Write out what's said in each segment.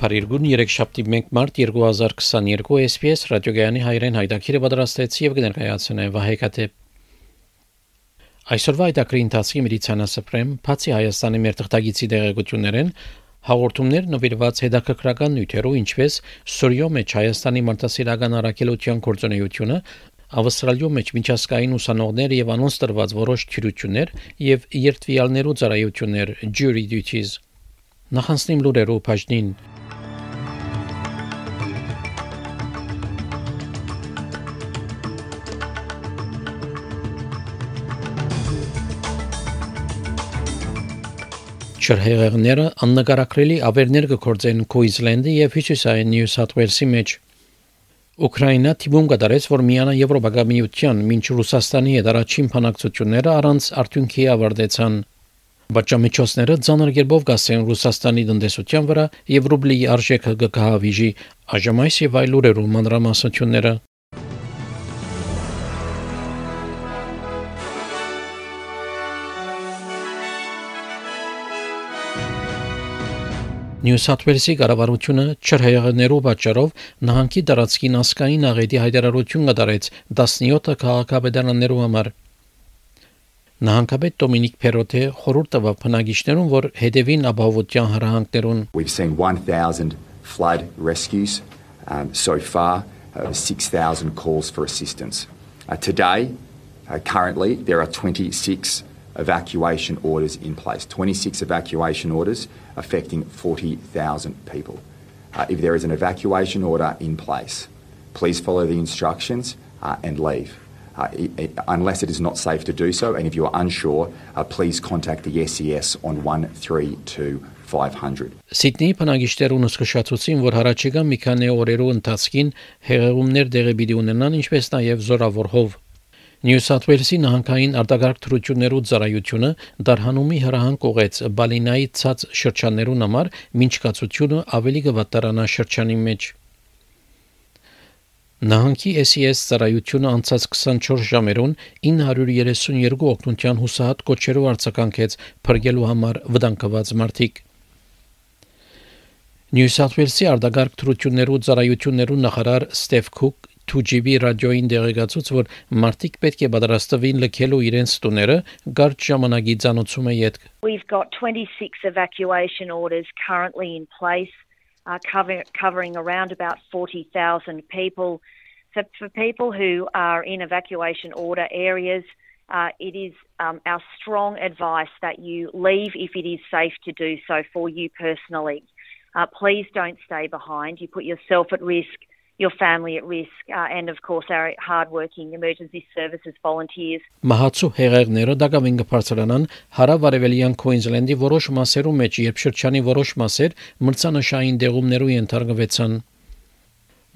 Փարիգուն 3 շաբթի 1 մարտ 2022 SPS ռադիոգայանի հայրեն հայտակիրը պատրաստեց եւ կներկայացնե Վահեկաթե Այսօրվա այդակրի ընթացքի մեդիցինասպրեմ բացի Հայաստանի մեր թղթագիտի դեղեցություններեն հաղորդումներ նվիրված հետաքրքրական նյութերով ինչպես Սորիո մեջ Հայաստանի մարդասիրական առաքելության կորձունեությունը Ավստրալիո մեջ միջազգային ուսանողներ եւ անոնց տրված որոշ թյուրություններ եւ երթվյալներու ծառայություններ jury duties Նախանցնիմ լուրերով բաժնին Շրհեղեղները աննկարագրելի ավերներ կգործեն Քուինզլենդի եւ Հյուսիսային Նյու Սաթ Ուելսի մեջ։ Ուկրաինա թիվում կդարեց, որ միանա Եվրոպական միության մինչ Ռուսաստանի հետ առաջին փանակցությունները առանց արդյունքի ավարտեցան։ Բաժամիջոցները ցաներ գերբով գասեն Ռուսաստանի տնտեսության վրա եւ ռուբլի արժեքը կկահավիժի։ Այժմ այս եւ այլ ուրերու մանրամասնությունները Նյու Սաթ Ուելսի կառավարությունը չրհեղներու պատճառով նահանգի տարածքին ասկային աղետի հայտարարություն կդարեց 17 քաղաքապետարաններու համար։ Նահանգապետ Դոմինիկ Փերոթե խորհուրդ տվավ բնակիչներուն, որ հետևին ապահովության հրահանգներուն։ We've seen 1000 flood rescues um, so far, uh, 6000 calls for assistance. Uh, today, uh, currently, there are 26 evacuation orders in place 26 evacuation orders affecting 40,000 people. Uh, if there is an evacuation order in place, please follow the instructions uh, and leave. Uh, it, it, unless it is not safe to do so, and if you are unsure, uh, please contact the SES on 132 500. Սիդնեի բնակիչներուն սկսացուցին, որ հարաճիգա մի քանի օրերու ընթացքին հեղեղումներ դեղի պիտի ունենան, ինչպես նաև զորավոր հով Նյու Սաթ Ուելսի նահանգային արտագաղթ թրություններու ծառայությունը դարհանումի հրահանգ ուղեց Բալինայի ցած շրջաններուն համար ոչ կացությունը ավելի կվատարանա շրջանի մեջ։ Նահանգի SES ծառայությունը անցած 24 ժամերուն 932 օգնության հուսահատ կոչերով արձագանքեց փրկելու համար վտանգված մարդիկ։ Նյու Սաթ Ուելսի արտագաղթ թրություններու ծառայություններու նախարար Ստեվ Քուք 2GB ռադիոին դեղեկացուց, որ մարդիկ պետք է պատրաստվին լքելու իրենց տուները կարճ ժամանակի ցանոցումը յետք։ We've got 26 evacuation orders currently in place, uh, cover, covering around about 40,000 people. So for people who are in evacuation order areas, uh, it is um, our strong advice that you leave if it is safe to do so for you personally. Uh, please don't stay behind. You put yourself at risk your family at risk, uh, and of course our hard-working emergency services volunteers. Մահացու հեղեղները դակավին կբարձրանան հարավարևելյան Քուինզլենդի որոշ մասերու մեջ, երբ շրջանի որոշ մասեր մրցանշային դեղումներու ենթարկվեցան։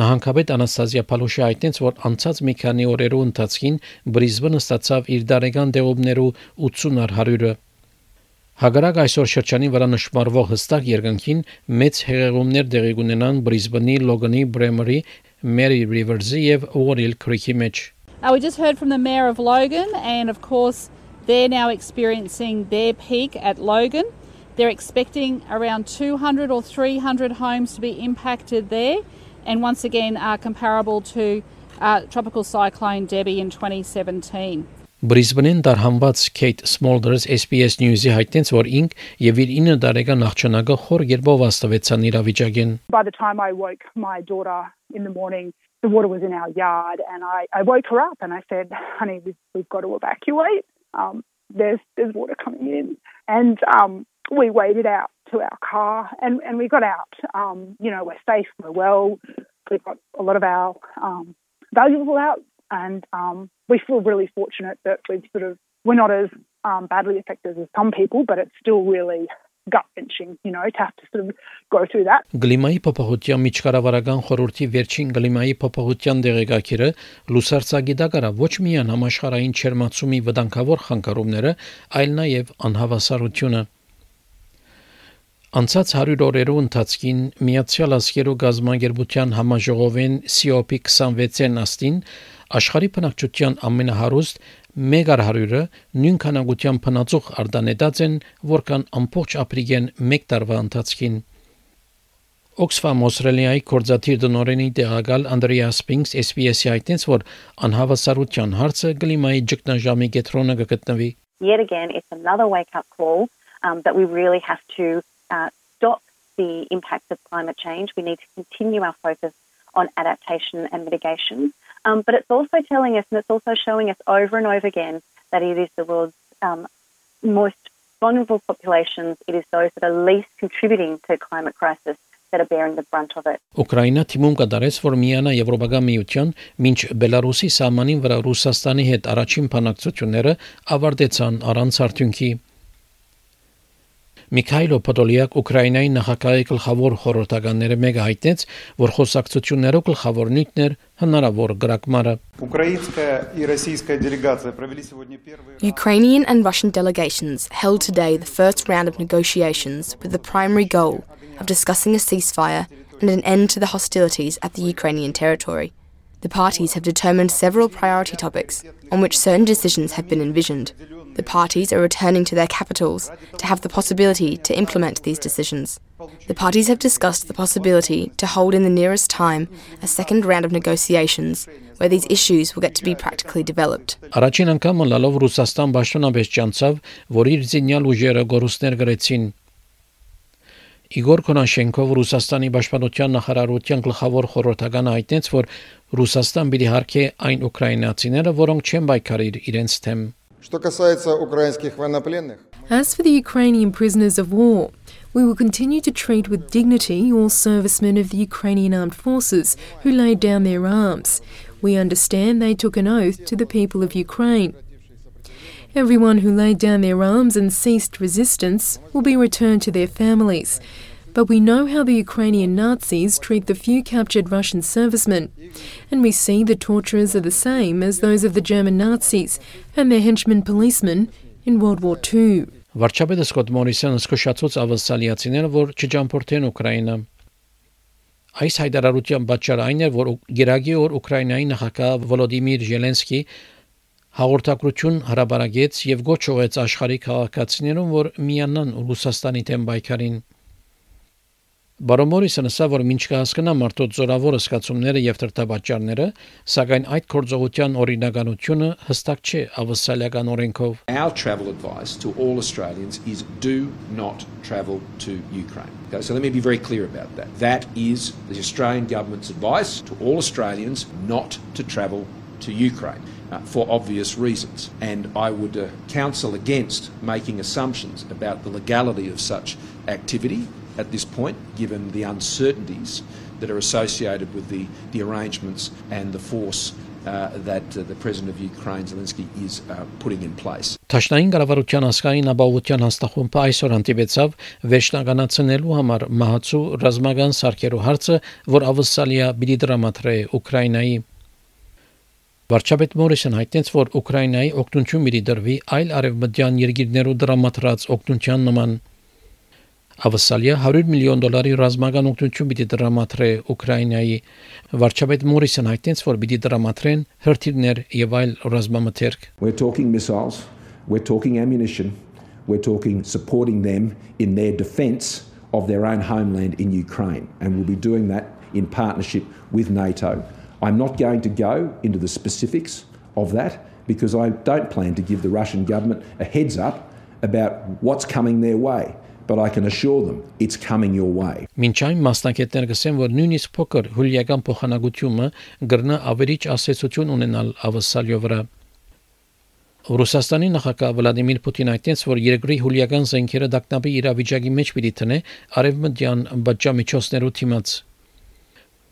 Նահանգապետ Անաստազիա Փալուշի հայտնեց, որ անցած մի քանի օրերու ընթացքին Բրիզբենը ստացավ իր դարեգան դեղումներու 80-ար 100-ը Հակառակ այսօր շրջանի վրա նշмарվող հստակ երկնքին մեծ հեղեղումներ տեղի կունենան Բրիզբենի, Լոգանի, Բրեմերի, Mary Riversի եւ Օրիլ Քրիքի մեջ։ Uh, we just heard from the mayor of Logan and of course they're now experiencing their peak at Logan. They're expecting around 200 or 300 homes to be impacted there and once again are comparable to uh, tropical cyclone Debbie in 2017. Բրիզբենին դարհանված Kate Smulders SBS News-ի հայտնեց, որ ինք եւ իր 9 տարեկան աղջնակը խոր երբով աստվեցան իրավիճակին։ By the time I woke my daughter in the morning, the water was in our yard and I, I woke her up and I said, honey, we've, we've got to evacuate. Um, there's, there's water coming in. And um, we waded out to our car and, and we got out. Um, you know, we're safe, we're well. We've got a lot of our um, valuables out and um, we feel really fortunate that we've sort of we're not as um, badly affected as some people, but it's still really gut wrenching, you know, to have to sort of go through that. Գլիմայի փոփոխության միջկառավարական խորհրդի վերջին գլիմայի փոփոխության դեղեկագիրը լուսարցագի դակարա ոչ միայն համաշխարհային չերմացումի վտանգավոր խանգարումները, այլ նաև անհավասարությունը։ Անցած 100 օրերու ընթացքին Միացյալ Աշխարհի գազագերբության համաժողովեն COP26-ին աստին աշխարհի բնակչության ամենահարուստ 100-ը նույն քանակությամբ փնացող արդանետած են, որքան ամբողջ ապրիգեն 1 տարվա ընթացքին։ Oxfam Australia-ի կորզաթիր դնորենի տեղակալ Անդրեաս Սպինքս SPS-ի հայտնեց, որ անհավասարության հարցը գլիմայի ճգնաժամի կենտրոնը կգտնվի։ Yet again, it's another wake-up call um, that we really have to uh, stop the impacts of climate change. We need to continue our focus on adaptation and mitigation. Um, but it's also telling us, and it's also showing us over and over again, that it is the world's um, most vulnerable populations, it is those that are least contributing to climate crisis that are bearing the brunt of it. Ուկրաինա թիմում կդարեց, որ միանա Եվրոպական միության, մինչ Բելարուսի սահմանին վրա Ռուսաստանի հետ առաջին բանակցությունները ավարտեցան առանց արդյունքի։ Միքայլո Պոդոլիակ Ուկրաինայի նախագահի գլխավոր խորհրդականները մեկը հայտնեց, որ խոսակցություններով գլխավոր նյութն էր հնարավոր գրակմարը։ Ukrainian and Russian delegations held today the first round of negotiations with the primary goal of discussing a ceasefire and an end to the hostilities at the Ukrainian territory. The parties have determined several priority topics on which certain decisions have been envisioned. The parties are returning to their capitals to have the possibility to implement these decisions. The parties have discussed the possibility to hold in the nearest time a second round of negotiations where these issues will get to be practically developed. Առաջին անգամ լալով Ռուսաստան ճանաչավ, որ իր զինյալ ուժերը գորուստներ գրեցին Իգոր Կոնաշենկով Ռուսաստանի պաշտպանության նախարարության գլխավոր խորհրդականը հայտնեց, որ Ռուսաստան պիտի հարկե այն ուկրաինացիները, որոնք չեն պայքարիր իրենց թեմ։ Что касается украинских военнопленных, As for the Ukrainian prisoners of war, we will continue to treat with dignity all servicemen of the Ukrainian armed forces who laid down their arms. We understand they took an oath to the people of Ukraine. Everyone who laid down their arms and ceased resistance will be returned to their families. But we know how the Ukrainian Nazis treat the few captured Russian servicemen, and we see the torturers are the same as those of the German Nazis and their henchmen policemen in World War II. Վարչապետը Սկոտ Մորիսոնը զսկշացուց ավասալիացիները, որ չճամփորդեն Ուկրաինա։ Այս հայտարարության պատճառը այն է, որ Գերագի օր Ուկրաինայի նախագահ Վոլոդիմիր Զելենսկի հաղորդակցություն հրաբարագեց եւ գոչողեց աշխարհի քաղաքացիներուն, որ միանան Ռուսաստանի դեմ պայքարին։ Բարոմորիսն ասա, որ ինչ կհասկանա մարդոց զորավոր սկացումները եւ տրտաբաճարները, սակայն այդ կորձողության օրինականությունը հստակ չէ ավսալիական օրենքով։ Our travel advice to all Australians is do not travel to Ukraine. Okay, so let me be very clear about that. That is the Australian government's advice to all Australians not to travel to Ukraine. Uh, for obvious reasons. And I would uh, counsel against making assumptions about the legality of such activity at this point, given the uncertainties that are associated with the, the arrangements and the force uh, that uh, the President of Ukraine, Zelensky, is uh, putting in place. Տաշնային կառավարության ասկային ապահովության հաստախումբը այսօր հանդիպեցավ վերջնականացնելու համար մահացու ռազմական սարքերու հարցը, որ ավսալիա պիտի դրամատրե Ուկրաինայի Վարչապետ Մորիսն հայտնեց, որ Ուկրաինայի օգնություն մի դրվի այլ արևմտյան երկիրներու դրամատրած օգնության նման Ավսալիա 100 միլիոն դոլարի ռազմական օգնություն պիտի դրամատրե Ուկրաինայի վարչապետ Մորիսն հայտնեց, որ պիտի դրամատրեն հրթիռներ եւ այլ ռազմամթերք We're talking missiles, we're talking ammunition, we're talking supporting them in their defense of their own homeland in Ukraine and we'll be doing that in partnership with NATO. I'm not going to go into the specifics of that because I don't plan to give the Russian government a heads up about what's coming their way. But I can assure them it's coming your way. Մինչ այն մասնակիցներ գսեն, որ նույնիսկ փոքր հուլիական փոխանակությունը գրնա ավելի ասեցություն ունենալ ավսալյո վրա։ Ռուսաստանի նախագահ Վլադիմիր Պուտինը այդտենց որ երկրի հուլիական զենքերը դակնաբի իրավիճակի մեջ պիտի տնե արևմտյան բաժամիջոցներու թիմած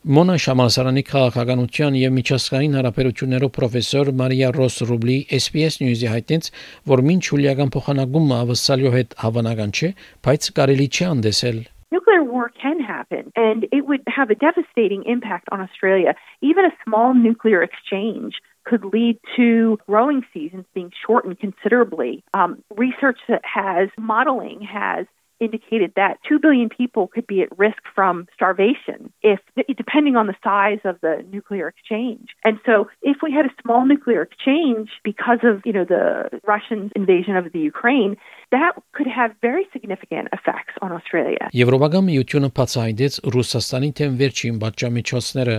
Մոնա Շամալսարանի քաղաքականության եւ միջազգային հարաբերություններով պրոֆեսոր Մարիա Ռոս Ռուբլի SPS News-ի հայտնեց, որ մինչ հուլիական փոխանակումը ավսալյո հետ հավանական չէ, բայց կարելի չէ անդեսել Nuclear war can happen, and it would have a devastating impact on Australia. Even a small nuclear exchange could lead to growing seasons being shortened considerably. Um, research that has modeling has indicated that 2 billion people could be at risk from starvation if depending on the size of the nuclear exchange. And so if we had a small nuclear exchange because of, you know, the Russian invasion of the Ukraine, that could have very significant effects on Australia. Եվրոպական միությունը բացահայտեց Ռուսաստանի թեմ վերջին պատժամիջոցները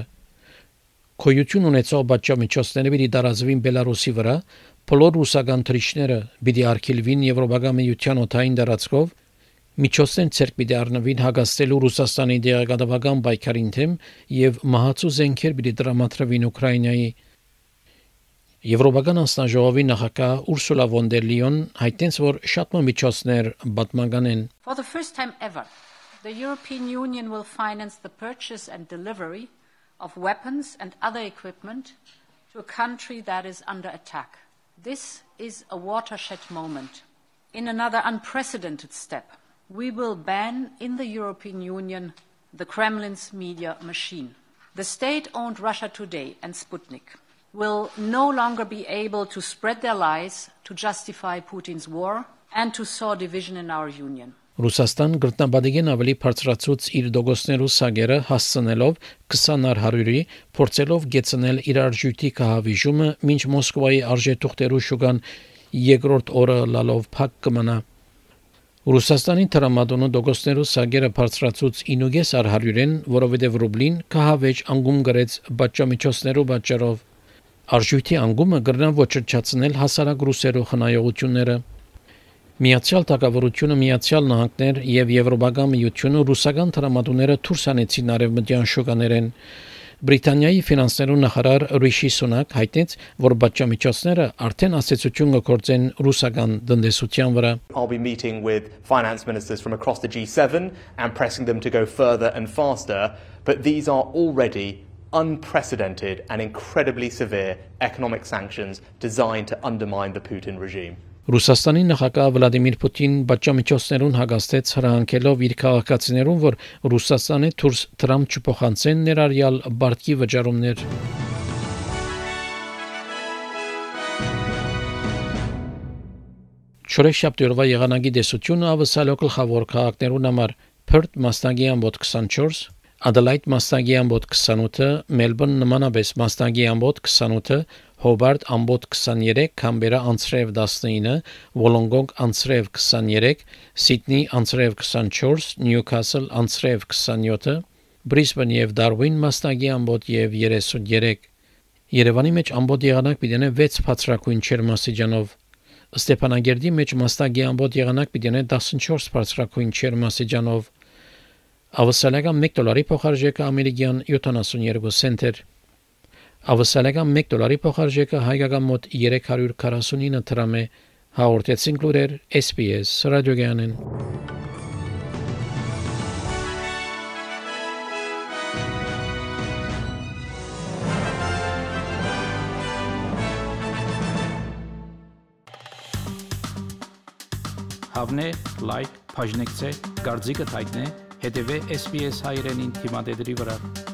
Քոյություն ունեցող պատժամիջոցները պիտի դարազվին Բելարուսի վրա, բոլոր ռուսական թրիչները պիտի արգելվին Եվրոպական միության օթային դարածքով միջոցներ ցերկ պիտի առնվին հագաստելու Ռուսաստանի դեղագատավական պայքարին թեմ եւ մահացու զենքեր պիտի դրամատրվին Ուկրաինայի Եվրոպական անձնաժողովի նախագահ Ուրսուլա վոն դեր Լիոն հայտնեց, որ շատ միջոցներ պատմական են For the first time ever, the European Union will finance the purchase and delivery of weapons and other equipment to a country that is under attack. This is a watershed moment. In another unprecedented step, we will ban in the European Union the Kremlin's media machine. The state owned Russia Today and Sputnik will no longer be able to spread their lies to justify Putin's war and to sow division in our union. Ռուսաստան գրտնաբադիգեն ավելի բարձրացուց իր դոգոսներու սագերը հասցնելով 20-ար 100-ի, փորձելով գեցնել իր արժույթի կահավիժումը, մինչ Մոսկվայի արժեթուղթերու շուկան երկրորդ օրը լալով փակ կմնա։ Ռուսաստանի տրամադոնը դոգոսներու սագերը բարձրացուց 9-ից ար 100-ին, որովհետև ռուբլին կահավեջ անգում գրեց բաճամիջոցներու պատճառով։ Արժույթի անգումը գրնա ոչնչացնել հասարակ ռուսերու խնայողությունները։ Միացյալ Թագավորությունը, Միացյալ Նահանգներ եւ Եվրոպական միությունը ռուսական տրամադուները դուրս անեցին արևմտյան շուկաներեն։ Բրիտանիայի ֆինանսներու նախարար Ռիշի Սունակ հայտնեց, որ բաժամիջոցները արդեն ասացություն կգործեն ռուսական տնտեսության վրա։ I'll be meeting with finance ministers from across the G7 and pressing them to go further and faster, but these are already unprecedented and incredibly severe economic sanctions designed to undermine the Putin regime. Ռուսաստանի նախագահ Վլադիմիր Պուտին բաճամիջոցներուն հագաստեց հրահանգելով իր քաղաքացիներուն, որ Ռուսաստանի դուրս Թրամփ չփոխանցեն ներառյալ բարգի վճարումներ։ Չորեշաբթի օրվա եղանակի դեսությունը ավսալո գլխավոր քաղաքներուն համար Perth մասնագի ամբոտ 24 Adelaide մասնագի ամբոտ 28-ը, Melbourne նմանապես մասնագի ամբոտ 28-ը, Հոբարտ ամբոտ 23, Կամբերա անցրև 19, Վոլոնգոնգ անցրև 23, Սիդնի անցրև 24, Նյուքասլ անցրև 27, Բրիսբեն եւ Դարվին մասնագի ամբոտ եւ 33։ Երևանի մեջ ամբոտ եղանակ պիտի 6 բարձրակույն չերմասիջանով Ստեփանագերդի մեջ մասնագի ամբոտ եղանակ պիտի 14 բարձրակույն չերմասիջանով Ավսալական 1 դոլարի փոխարժեքը ամերիկյան 72 سنت էր Ավսալական 1 դոլարի փոխարժեքը հայկական մոտ 349 դրամ է։ Հաղորդեցին լուրեր SPS ռադիոգյանեն։ Հավնե լայք, բաժնեկցե, դարձիկը թայտնե, հետեւե SPS հայրենին թիմադեդի վրա։